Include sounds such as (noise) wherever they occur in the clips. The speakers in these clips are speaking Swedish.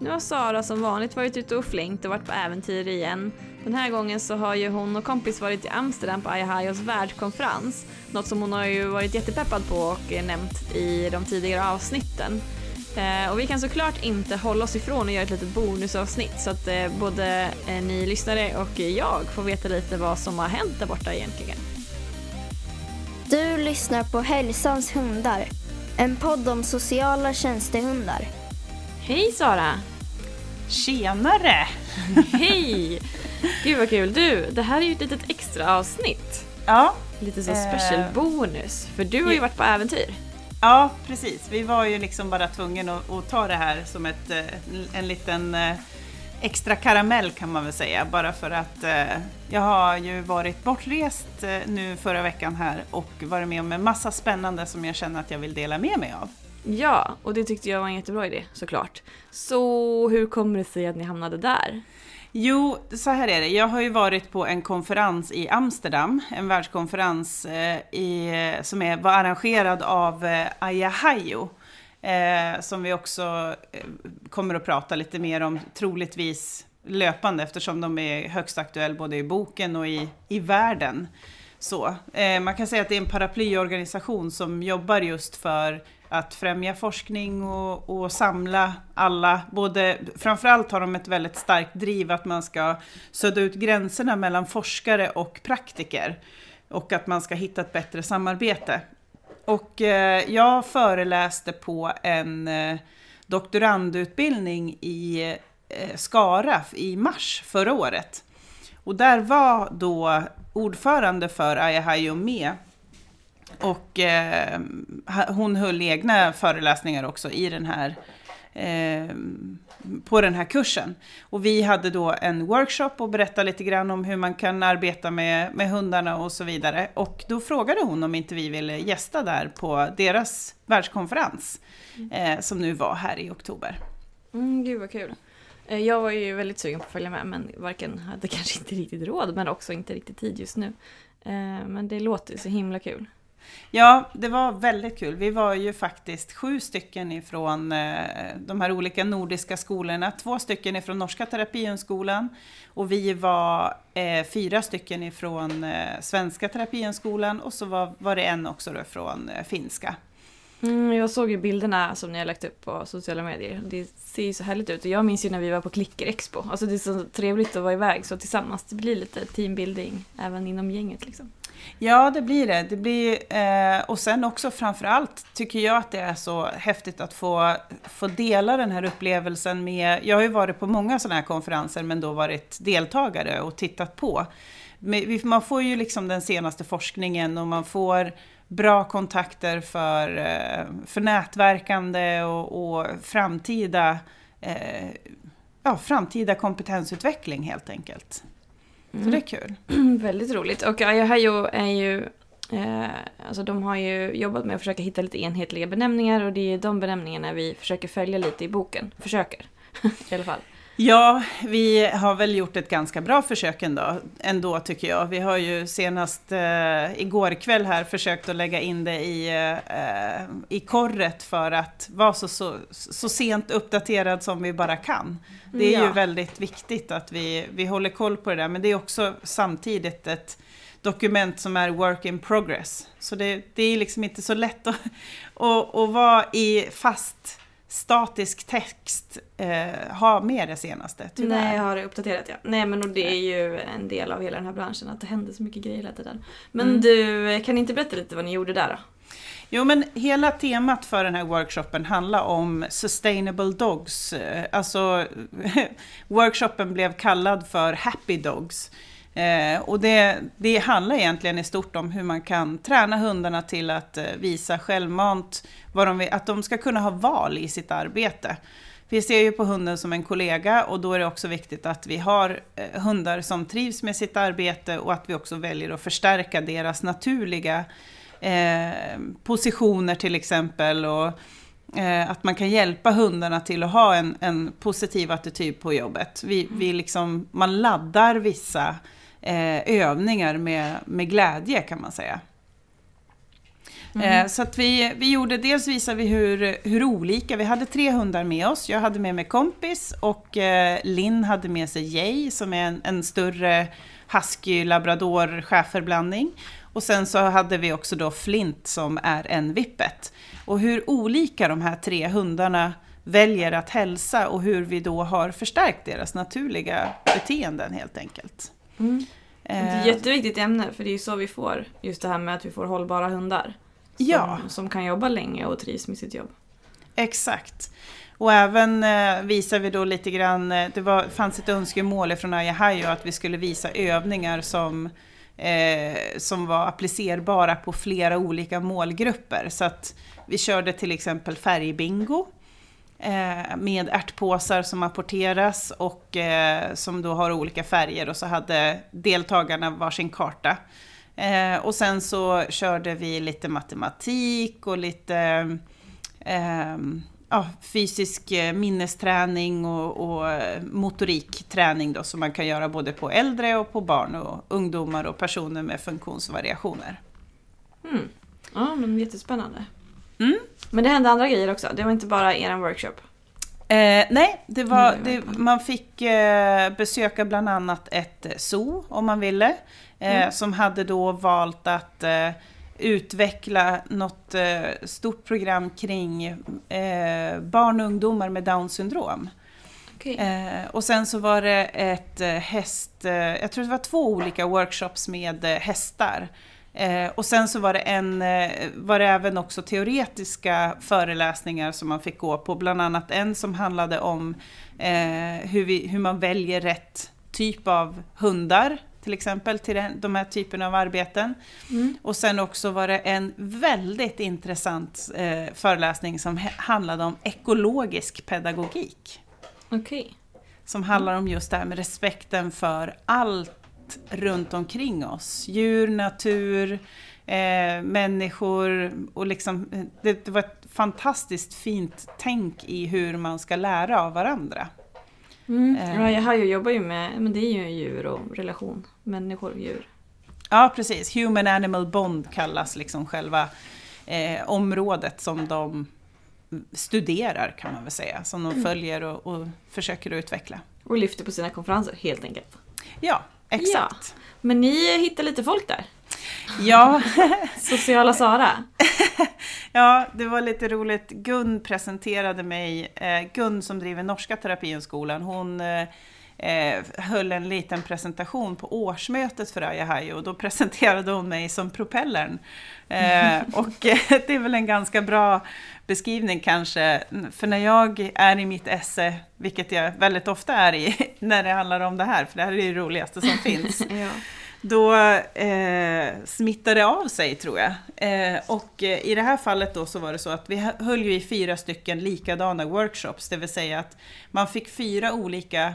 Nu har Sara som vanligt varit ute och flängt och varit på äventyr igen. Den här gången så har ju hon och kompis varit i Amsterdam på Ayahayos världskonferens. Något som hon har ju varit jättepeppad på och nämnt i de tidigare avsnitten. Eh, och vi kan såklart inte hålla oss ifrån att göra ett litet bonusavsnitt så att eh, både eh, ni lyssnare och jag får veta lite vad som har hänt där borta egentligen. Du lyssnar på Hälsans hundar, en podd om sociala tjänstehundar. Hej Sara! Tjenare! Hej! Gud vad kul. Du, det här är ju ett litet extra avsnitt. Ja. Lite så special eh, bonus. För du har ju varit på äventyr. Ja, precis. Vi var ju liksom bara tvungna att, att ta det här som ett, eh, en liten eh, extra karamell kan man väl säga. Bara för att eh, jag har ju varit bortrest nu förra veckan här och varit med om en massa spännande som jag känner att jag vill dela med mig av. Ja, och det tyckte jag var en jättebra idé såklart. Så hur kommer det sig att ni hamnade där? Jo, så här är det. Jag har ju varit på en konferens i Amsterdam, en världskonferens eh, i, som är, var arrangerad av eh, Ayahayo. Eh, som vi också eh, kommer att prata lite mer om, troligtvis löpande eftersom de är högst aktuella både i boken och i, i världen. Så, eh, man kan säga att det är en paraplyorganisation som jobbar just för att främja forskning och, och, samla alla, både, framförallt har de ett väldigt starkt driv att man ska sudda ut gränserna mellan forskare och praktiker och att man ska hitta ett bättre samarbete. Och eh, jag föreläste på en eh, doktorandutbildning i eh, Skara i mars förra året. Och där var då ordförande för Ayahayo med och eh, hon höll egna föreläsningar också i den här, eh, på den här kursen. Och vi hade då en workshop och berättade lite grann om hur man kan arbeta med, med hundarna och så vidare. Och då frågade hon om inte vi ville gästa där på deras världskonferens eh, som nu var här i oktober. Mm, gud vad kul. Eh, jag var ju väldigt sugen på att följa med men varken hade (laughs) kanske inte riktigt råd men också inte riktigt tid just nu. Eh, men det låter så himla kul. Ja, det var väldigt kul. Vi var ju faktiskt sju stycken ifrån eh, de här olika nordiska skolorna. Två stycken ifrån Norska Terapihundskolan och vi var eh, fyra stycken ifrån eh, Svenska Terapihundskolan och så var, var det en också då från finska. Mm, jag såg ju bilderna som ni har lagt upp på sociala medier. Det ser ju så härligt ut. Och jag minns ju när vi var på Klicker Expo. Alltså det är så trevligt att vara iväg så tillsammans. Det blir lite teambuilding även inom gänget liksom. Ja, det blir det. det blir, eh, och sen också framförallt tycker jag att det är så häftigt att få, få dela den här upplevelsen med... Jag har ju varit på många sådana här konferenser men då varit deltagare och tittat på. Man får ju liksom den senaste forskningen och man får bra kontakter för, eh, för nätverkande och, och framtida, eh, ja, framtida kompetensutveckling helt enkelt. Mm. Så det är kul. (clears throat) Väldigt roligt. Och Ayahayo är ju Eh, alltså de har ju jobbat med att försöka hitta lite enhetliga benämningar och det är de benämningarna vi försöker följa lite i boken. Försöker, (laughs) i alla fall. Ja, vi har väl gjort ett ganska bra försök ändå, ändå tycker jag. Vi har ju senast eh, igår kväll här försökt att lägga in det i, eh, i korret för att vara så, så, så sent uppdaterad som vi bara kan. Det är ja. ju väldigt viktigt att vi, vi håller koll på det där, men det är också samtidigt ett dokument som är work in progress. Så det, det är liksom inte så lätt att, att, att vara i fast statisk text eh, ha med det senaste, tyvärr. Nej, jag har det uppdaterat ja. Nej men och det är ju en del av hela den här branschen att det händer så mycket grejer hela tiden. Men mm. du, kan inte berätta lite vad ni gjorde där då? Jo men hela temat för den här workshopen handlar om sustainable dogs. Eh, alltså (laughs) workshopen blev kallad för happy dogs. Eh, och det, det handlar egentligen i stort om hur man kan träna hundarna till att eh, visa självmant, vad de, att de ska kunna ha val i sitt arbete. Vi ser ju på hunden som en kollega och då är det också viktigt att vi har eh, hundar som trivs med sitt arbete och att vi också väljer att förstärka deras naturliga eh, positioner till exempel. Och, eh, att man kan hjälpa hundarna till att ha en, en positiv attityd på jobbet. Vi, vi liksom, man laddar vissa övningar med, med glädje kan man säga. Eh, Så att vi, vi gjorde, dels visade vi hur, hur olika, vi hade tre hundar med oss. Jag hade med mig kompis och eh, Linn hade med sig Jay som är en, en större husky labrador schäferblandning. Och sen så hade vi också då Flint som är en vippet. Och hur olika de här tre hundarna väljer att hälsa och hur vi då har förstärkt deras naturliga beteenden helt enkelt. Mm. Det är Eh, ett jätteviktigt ämne för det är ju så vi får just det här med att vi får hållbara hundar. Som, Ja. som kan jobba länge och trivs med sitt jobb. Exakt. Och även eh, visar vi då lite grann, eh, det var, fanns ett önskemål från Ayahayo att vi skulle visa övningar som, eh, som var applicerbara på flera olika målgrupper. Så att vi körde till exempel färgbingo eh, Eh, med ärtpåsar som apporteras och eh, som då har olika färger och så hade deltagarna varsin karta. Eh, och sen så körde vi lite matematik och lite ja, fysisk minnesträning och, och motorikträning då, som man kan göra både på äldre och på barn och ungdomar och personer med funktionsvariationer. Mm. Ja, men jättespännande. Mm. Men det hände andra grejer också. Det var inte bara er workshop. Eh, nej, det var, Mm, det var det, bra. man fick eh, besöka bland annat ett zoo om man ville. Eh, Mm. Som hade då valt att eh, utveckla något eh, stort program kring eh, barn och ungdomar med Downs syndrom. Eh, och sen så var det ett eh, häst, eh, jag tror det var två olika workshops med eh, hästar. Eh, och sen så var det, en, eh, var det även också teoretiska föreläsningar som man fick gå på, bland annat en som handlade om eh, hur, vi, hur man väljer rätt typ av hundar, till exempel till de här typerna av arbeten. Mm. Och sen också var det en väldigt intressant eh, föreläsning som handlade om ekologisk pedagogik Okej. som handlar om just det här med respekten för allt runt omkring oss. Djur, natur, eh, människor och liksom, eh, det, det var ett fantastiskt fint tänk i hur man ska lära av varandra. Mm. Eh. Raya Hayo jobbar ju med, men det är ju djur och relation. Människor och djur. Ja, precis. Human Animal Bond kallas liksom själva eh, området som de studerar kan man väl säga, som de följer och, och försöker att utveckla. Och lyfter på sina konferenser helt enkelt. Ja, exakt. Men ni hittar lite folk där. Ja, (laughs) Sociala Sara. (laughs) Ja, det var lite roligt. Gun presenterade mig, eh, Gun som driver Norska Terapihundskolan, hon eh, höll en liten presentation på årsmötet för Ayahayo och då presenterade hon mig som propellern. Eh, (laughs) och eh, det är väl en ganska bra beskrivning kanske, för när jag är i mitt esse, vilket jag väldigt ofta är i (laughs) när det handlar om det här, för det här är det roligaste som (laughs) finns, Ja. då eh, smittade av sig tror jag. Eh, och eh, i det här fallet då så var det så att vi hö- höll ju i fyra stycken likadana workshops, det vill säga att man fick fyra olika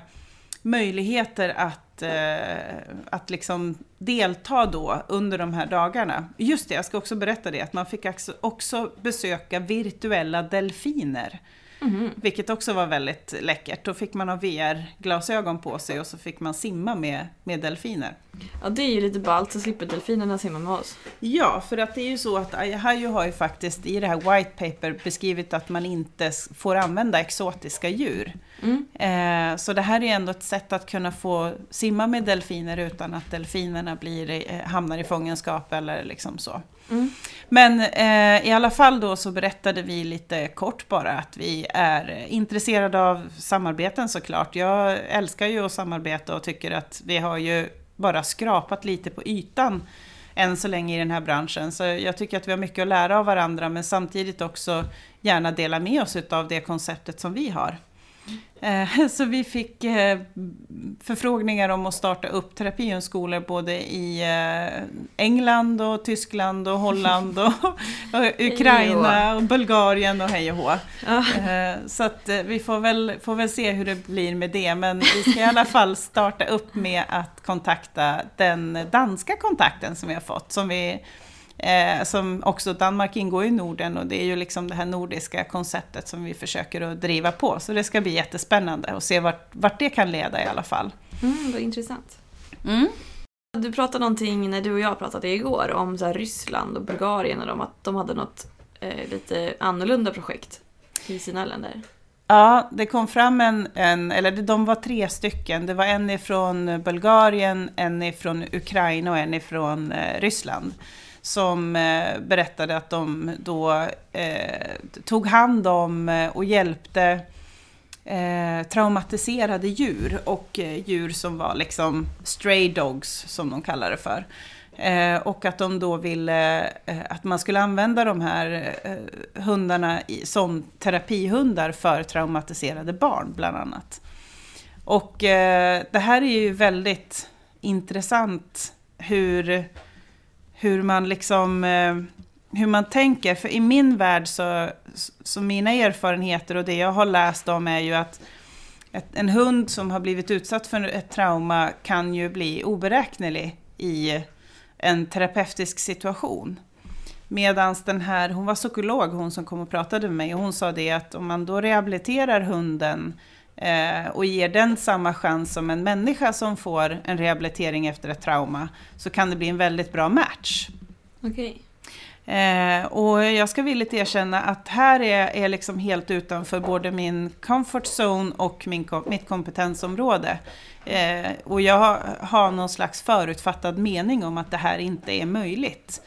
möjligheter att, eh, att liksom delta då under de här dagarna. Just det, jag ska också berätta det, att man fick också- besöka virtuella delfiner. Mhm. Vilket också var väldigt läckert. Då fick man ha VR-glasögon på sig och så fick man simma med, med delfiner. Ja, det är ju lite ballt så slipper delfinerna simma med oss. Ja, för att det är ju så att Ayahayo har ju faktiskt i det här white paper beskrivit att man inte får använda exotiska djur. Mm. Eh, så det här är ändå ett sätt att kunna få simma med delfiner utan att delfinerna blir, eh, hamnar i fångenskap eller liksom så. Mm. Men eh, i alla fall då så berättade vi lite kort bara att vi är intresserade av samarbeten såklart. Jag älskar ju att samarbeta och tycker att vi har ju bara skrapat lite på ytan än så länge i den här branschen. Så jag tycker att vi har mycket att lära av varandra men samtidigt också gärna dela med oss av det konceptet som vi har. Eh, (laughs) Så vi fick eh, förfrågningar om att starta upp terapihundskolor både i eh, England och Tyskland och Holland och, (laughs) och Ukraina och Bulgarien och hej och hå. Ja. Så att vi får väl, får väl se hur det blir med det. Men vi ska i alla fall starta upp med att kontakta den danska kontakten som vi har fått. Som, vi, eh, som också Danmark ingår i Norden och det är ju liksom det här nordiska konceptet som vi försöker att driva på. Så det ska bli jättespännande att se vart, vart det kan leda i alla fall. Mm, vad intressant. Mm. Du pratade någonting när du och jag pratade igår om så Ryssland och Bulgarien och de, att de hade något eh, lite annorlunda projekt i sina länder. Ja, det kom fram en, en, eller de var tre stycken. Det var en ifrån Bulgarien, en ifrån Ukraina och en ifrån eh, Ryssland. Som eh, berättade att de då eh, tog hand om eh, och hjälpte eh, traumatiserade djur och eh, djur som var liksom stray dogs som de kallar det för. Eh, och att de då ville eh, att man skulle använda de här eh, hundarna i, som terapihundar för traumatiserade barn bland annat. Och eh, det här är ju väldigt intressant hur, hur man liksom eh, hur man tänker. För i min värld så, så mina erfarenheter och det jag har läst om är ju att ett, en hund som har blivit utsatt för ett trauma kan ju bli oberäknelig i en terapeutisk situation. Medan den här, hon var psykolog hon som kom och pratade med mig och hon sa det att om man då rehabiliterar hunden eh, och ger den samma chans som en människa som får en rehabilitering efter ett trauma så kan det bli en väldigt bra match. Okej. Eh, och jag ska villigt erkänna att här är, är liksom helt utanför både min comfort zone och min, mitt kompetensområde. Eh, och jag har, har någon slags förutfattad mening om att det här inte är möjligt.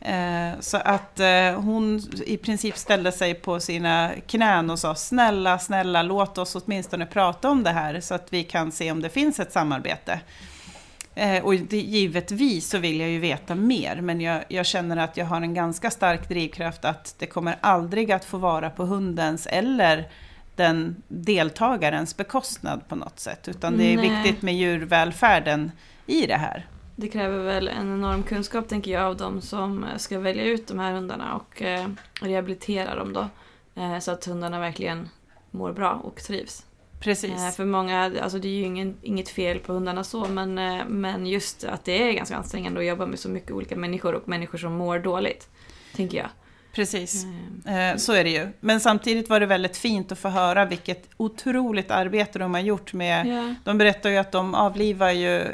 Eh, så att eh, hon i princip ställde sig på sina knän och sa snälla, snälla låt oss åtminstone prata om det här så att vi kan se om det finns ett samarbete. Eh, och givetvis så vill jag ju veta mer, men jag, jag, känner att jag har en ganska stark drivkraft att det kommer aldrig att få vara på hundens eller den deltagarens bekostnad på något sätt. Utan det är Nej. viktigt med djurvälfärden i det här. Det kräver väl en enorm kunskap tänker jag av de som ska välja ut de här hundarna och eh, rehabilitera dem då. Eh, så att hundarna verkligen mår bra och trivs. Precis. Eh, för många, alltså det är ju ingen, inget fel på hundarna så men, eh, men just att det är ganska ansträngande att jobba med så mycket olika människor och människor som mår dåligt. Tänker jag. Precis. Eh, Så är det ju. Men samtidigt var det väldigt fint att få höra vilket otroligt arbete de har gjort med... ja. De berättar ju att de avlivar ju eh,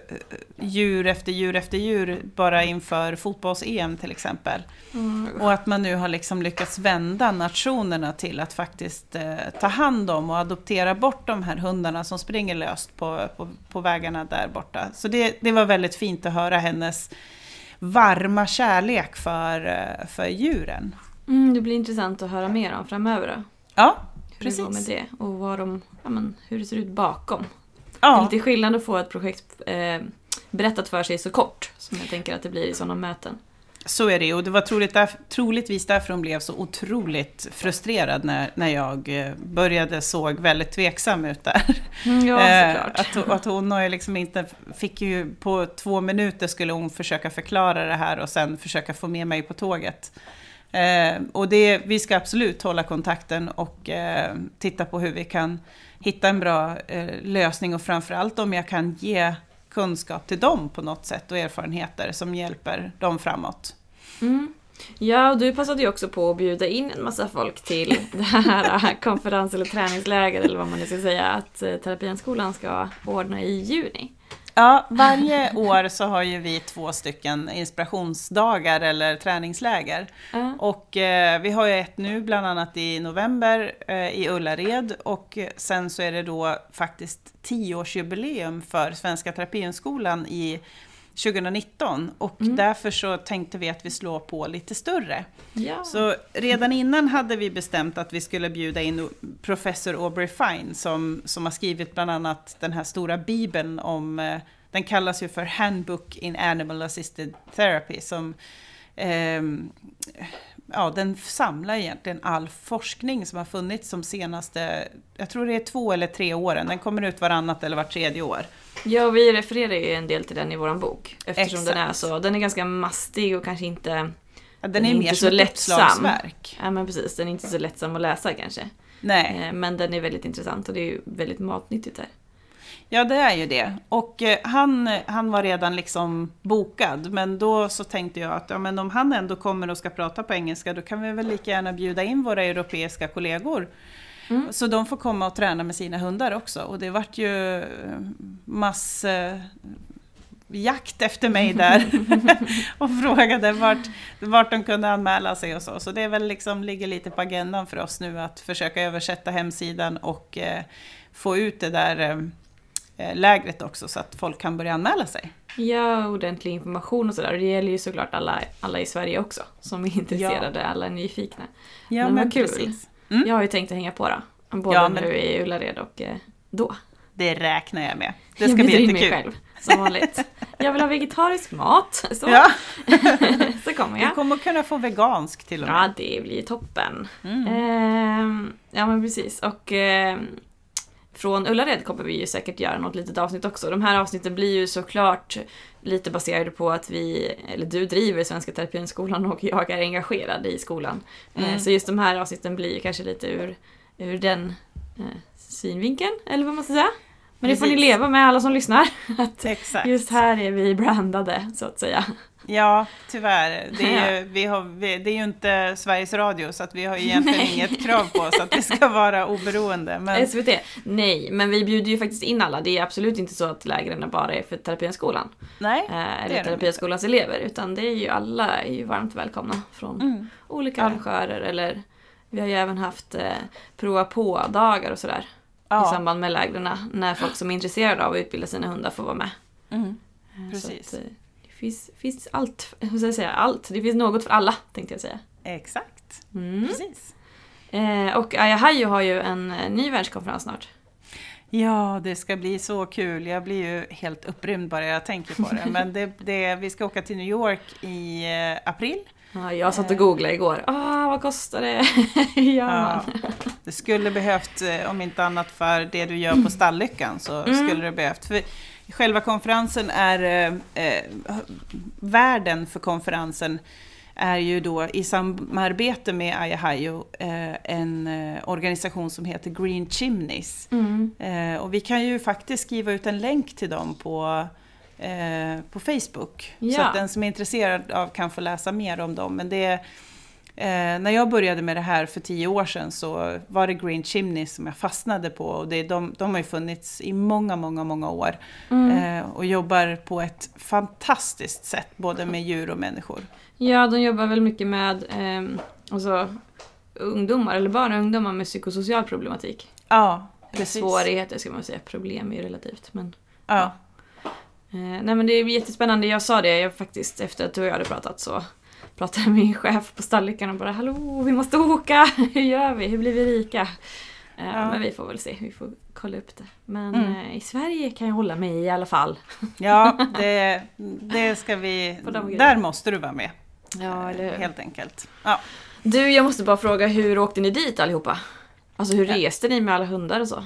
djur efter djur efter djur bara inför fotbolls-EM till exempel. Mm. Och att man nu har liksom lyckats vända nationerna till att faktiskt eh, ta hand om och adoptera bort de här hundarna som springer löst på, på, på vägarna där borta. Så det, det var väldigt fint att höra hennes varma kärlek för, eh, för djuren. Mm, det blir intressant att höra mer om framöver då. Ja, Hur det med precis. det och vad de, ja, men, hur det ser ut bakom. Det är Ja, lite skillnad att få ett projekt eh, berättat för sig så kort som jag tänker att det blir i sådana möten. Så är det. Och det var troligt där, troligtvis därför hon blev så otroligt frustrerad när, när jag eh, började såg väldigt tveksam ut där. ja, (laughs) Eh, såklart. Att, att hon har liksom inte, fick ju på två minuter skulle hon försöka förklara det här och sen försöka få med mig på tåget. Eh, och det, vi ska absolut hålla kontakten och eh, titta på hur vi kan hitta en bra eh, lösning och framförallt om jag kan ge kunskap till dem på något sätt och erfarenheter som hjälper dem framåt. Mm. Ja, och du passade ju också på att bjuda in en massa folk till det här äh, konferens eller träningsläger eller vad man nu ska säga att eh, Terapienskolan ska ordna i juni. Ja, varje år så har ju vi två stycken inspirationsdagar eller träningsläger. Ja. Och eh, vi har ju ett nu bland annat i november eh, i Ullared och sen så är det då faktiskt tioårsjubileum för Svenska Terapihundskolan i 2019 och Mm. därför så tänkte vi att vi slår på lite större. Ja. Så redan innan hade vi bestämt att vi skulle bjuda in professor Aubrey Fine som, som har skrivit bland annat den här stora bibeln om, eh, den kallas ju för Handbook in Animal Assisted Therapy som ehm, ja, den samlar egentligen all forskning som har funnits de senaste, jag tror det är två eller tre åren. Den kommer ut varannat eller vart tredje år. ja, vi refererar ju en del till den i våran bok eftersom den är Exakt. så, den är ganska mastig och kanske inte, Ja, Den, Den är, är mer inte så lättsam. ja men precis, den är inte så lättsam att läsa kanske. Nej. Eh, Men den är väldigt intressant och det är ju väldigt matnyttigt där. Ja, det är ju det. Och eh, han, han var redan liksom bokad, men då så tänkte jag att ja, men om han ändå kommer och ska prata på engelska, då kan vi väl lika gärna bjuda in våra europeiska kollegor. Mm. Så de får komma och träna med sina hundar också. Och det vart ju eh, mass... eh, jakt efter mig där (laughs) och frågade vart, vart de kunde anmäla sig och så. Så det är väl liksom, ligger lite på agendan för oss nu att försöka översätta hemsidan och eh, få ut det där eh, lägret också så att folk kan börja anmäla sig. Ja, ordentlig information och sådär. Och det gäller ju såklart alla, alla i Sverige också som är (laughs) intresserade, ja. alla är nyfikna. Ja, men, men vad kul. Mm. Jag har ju tänkt att hänga på då. Både ja, men... nu i Ullared och eh, då. Det räknar jag med. Det ska jag bli jättekul. mig själv, som vanligt. Jag vill ha vegetarisk mat. (laughs) Så, ja. (laughs) så kommer jag. Du kommer kunna få vegansk till och med. Ja, det blir toppen. Mm. Eh, ja, men precis. Och eh, från Ullared kommer vi ju säkert göra något litet avsnitt också. De här avsnitten blir ju såklart lite baserade på att vi, eller du driver Svenska Terapinskolan och jag är engagerad i skolan. Eh, mm. Så just de här avsnitten blir kanske lite ur, ur den eh, synvinkeln, eller vad man ska säga. Men det får ni leva med alla som lyssnar. (laughs) Att Exakt. Just här är vi brandade, så att säga. Ja, tyvärr. Det är, (laughs) ju, vi har, vi, det är ju inte Sveriges Radio så att vi har egentligen nej. inget krav på oss att vi ska vara oberoende. Men... SVT? Nej, men vi bjuder ju faktiskt in alla. Det är absolut inte så att lägren bara är för Terapienskolan. Nej, eh, Eller Terapienskolans elever. Utan det är ju alla är ju varmt välkomna från mm. olika arrangörer. Eller vi har ju även haft eh, prova på-dagar och sådär. Ja. I samband med lägren. När folk som är intresserade av att utbilda sina hundar får vara med. Mm. Eh, Precis. Att, eh, finns, finns allt, hur ska jag säga, allt. Det finns något för alla, tänkte jag säga. Exakt, mm. precis. Eh, och Ayahayo har ju en eh, ny världskonferens snart. Ja, det ska bli så kul. Jag blir ju helt upprymd bara jag tänker på det. (laughs) Men det, det, vi ska åka till New York i april. Ja, jag satt och googlade igår. Ah, vad kostar det? (laughs) ja, det skulle behövt, om inte annat för det du gör på Stallyckan, så mm. skulle det behövt. För Själva konferensen är, eh, eh, värden för konferensen är ju då i samarbete med Ayahayo eh, en eh, organisation som heter Green Chimneys. Mm. Eh, och vi kan ju faktiskt skriva ut en länk till dem på, eh, på Facebook. Ja. Så att den som är intresserad av kan få läsa mer om dem. Men det Eh, när jag började med det här för tio år sedan så var det Green Chimney som jag fastnade på. Och det, de, de har ju funnits i många, många, många år. Mm. Eh, och jobbar på ett fantastiskt sätt, både med djur och människor. Ja, de jobbar väl mycket med eh, alltså, ungdomar, eller barn och ungdomar med psykosocial problematik. Ja, precis. Svårigheter ska man säga, problem är ju relativt. Men, ja. ja. Eh, nej men det är jättespännande, jag sa det jag faktiskt efter att du och jag hade pratat så pratade med min chef på stallikan och bara Hallå, vi måste åka! (laughs) Hur gör vi? Hur blir vi rika? Eh, ja. Men vi får väl se, vi får kolla upp det. Men mm. Eh, i Sverige kan jag hålla mig i alla fall. (laughs) Ja, det, det ska vi... Där måste du vara med. Ja, eller hur? Helt enkelt. Ja. Du, jag måste bara fråga, hur åkte ni dit allihopa? Alltså hur reste ni med alla hundar och så?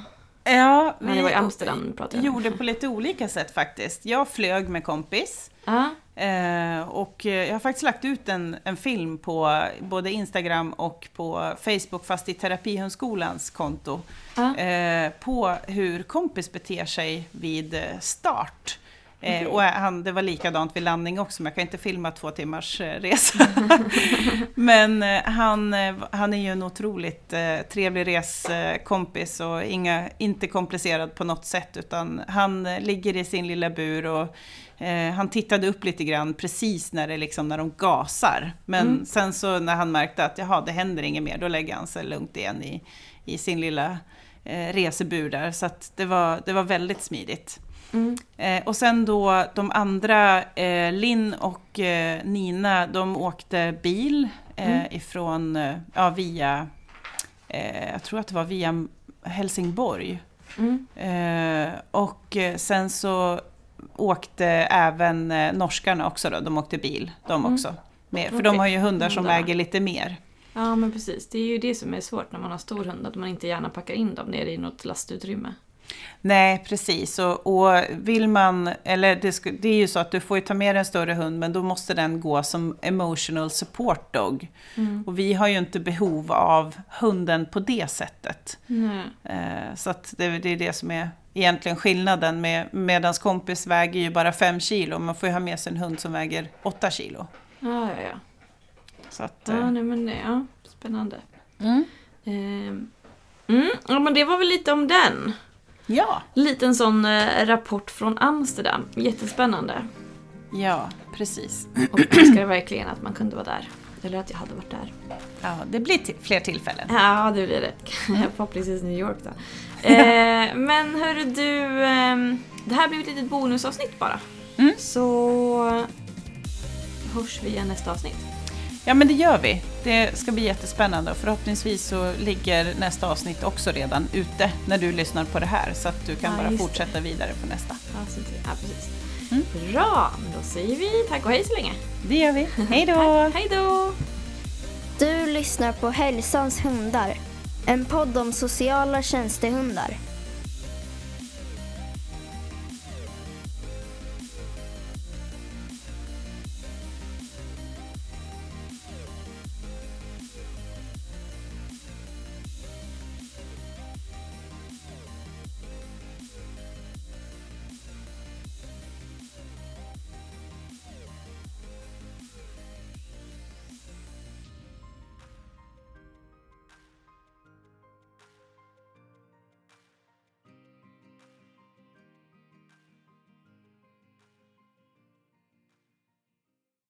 Ja, vi var i Amsterdam pratade gjorde på lite olika sätt faktiskt. Jag flög med kompis. Uh Eh, och jag har faktiskt lagt ut en, en film på både Instagram och på Facebook, fast i Terapihundskolans konto, uh eh, på hur kompis beter sig vid start. Eh, och han, det var likadant vid landning också, men jag kan inte filma två timmars eh, resa. (laughs) men eh, han, han är ju en otroligt trevlig reskompis och inga, inte komplicerad på något sätt, utan han ligger i sin lilla bur och Eh, han tittade upp lite grann precis när, det liksom, när de gasar. Men mm. sen så när han märkte att jaha, det händer inget mer, då lägger han sig lugnt igen i, i sin lilla eh, resebur där. Så det, var, det var väldigt smidigt. Mm. Eh, och sen då de andra, eh, Linn och eh, Nina, de åkte bil eh, mm. ifrån, eh, ja via, eh, jag tror att det var via Helsingborg. Mm. och sen så åkte även norskarna också då, de åkte bil, de mm. också. Med, för okay. de har ju hundar som väger lite mer. Ja men precis, det är ju det som är svårt när man har stor hund, att man inte gärna packar in dem nere i något lastutrymme. Nej, precis. Och, och vill man, eller det, det, är ju så att du får ju ta med en större hund, men då måste den gå som emotional support dog. Mm. Och vi har ju inte behov av hunden på det sättet. Mm. så att det, det, är det som är egentligen skillnaden. Med, medans kompis väger ju bara 5 kilo, man får ju ha med sig en hund som väger 8 kilo. Ja, ja, ja. Så att, ja, eh, nej, men ja, spännande. Mm. Eh, ja, men det var väl lite om den. Ja, Liten sån eh, rapport från Amsterdam. Jättespännande. ja, precis. (clears throat) Och jag önskar verkligen att man kunde vara där. Eller att jag hade varit där. Ja, det blir till fler tillfällen. Ja, det blir det. (laughs) Förhoppningsvis New York då. (laughs) Eh, men hörru du, ehm, det här blir ett litet bonusavsnitt bara. Mm. Så hörs vi igen nästa avsnitt. Ja, men det gör vi. Det ska bli jättespännande och förhoppningsvis så ligger nästa avsnitt också redan ute när du lyssnar på det här så att du kan Ja, bara just det. fortsätta vidare på nästa. Ja, precis. Mm. Bra, men då säger vi tack och hej så länge. Det gör vi. (laughs) Hej då! Hej då! Du lyssnar på Hälsans hundar. En podd om sociala tjänstehundar.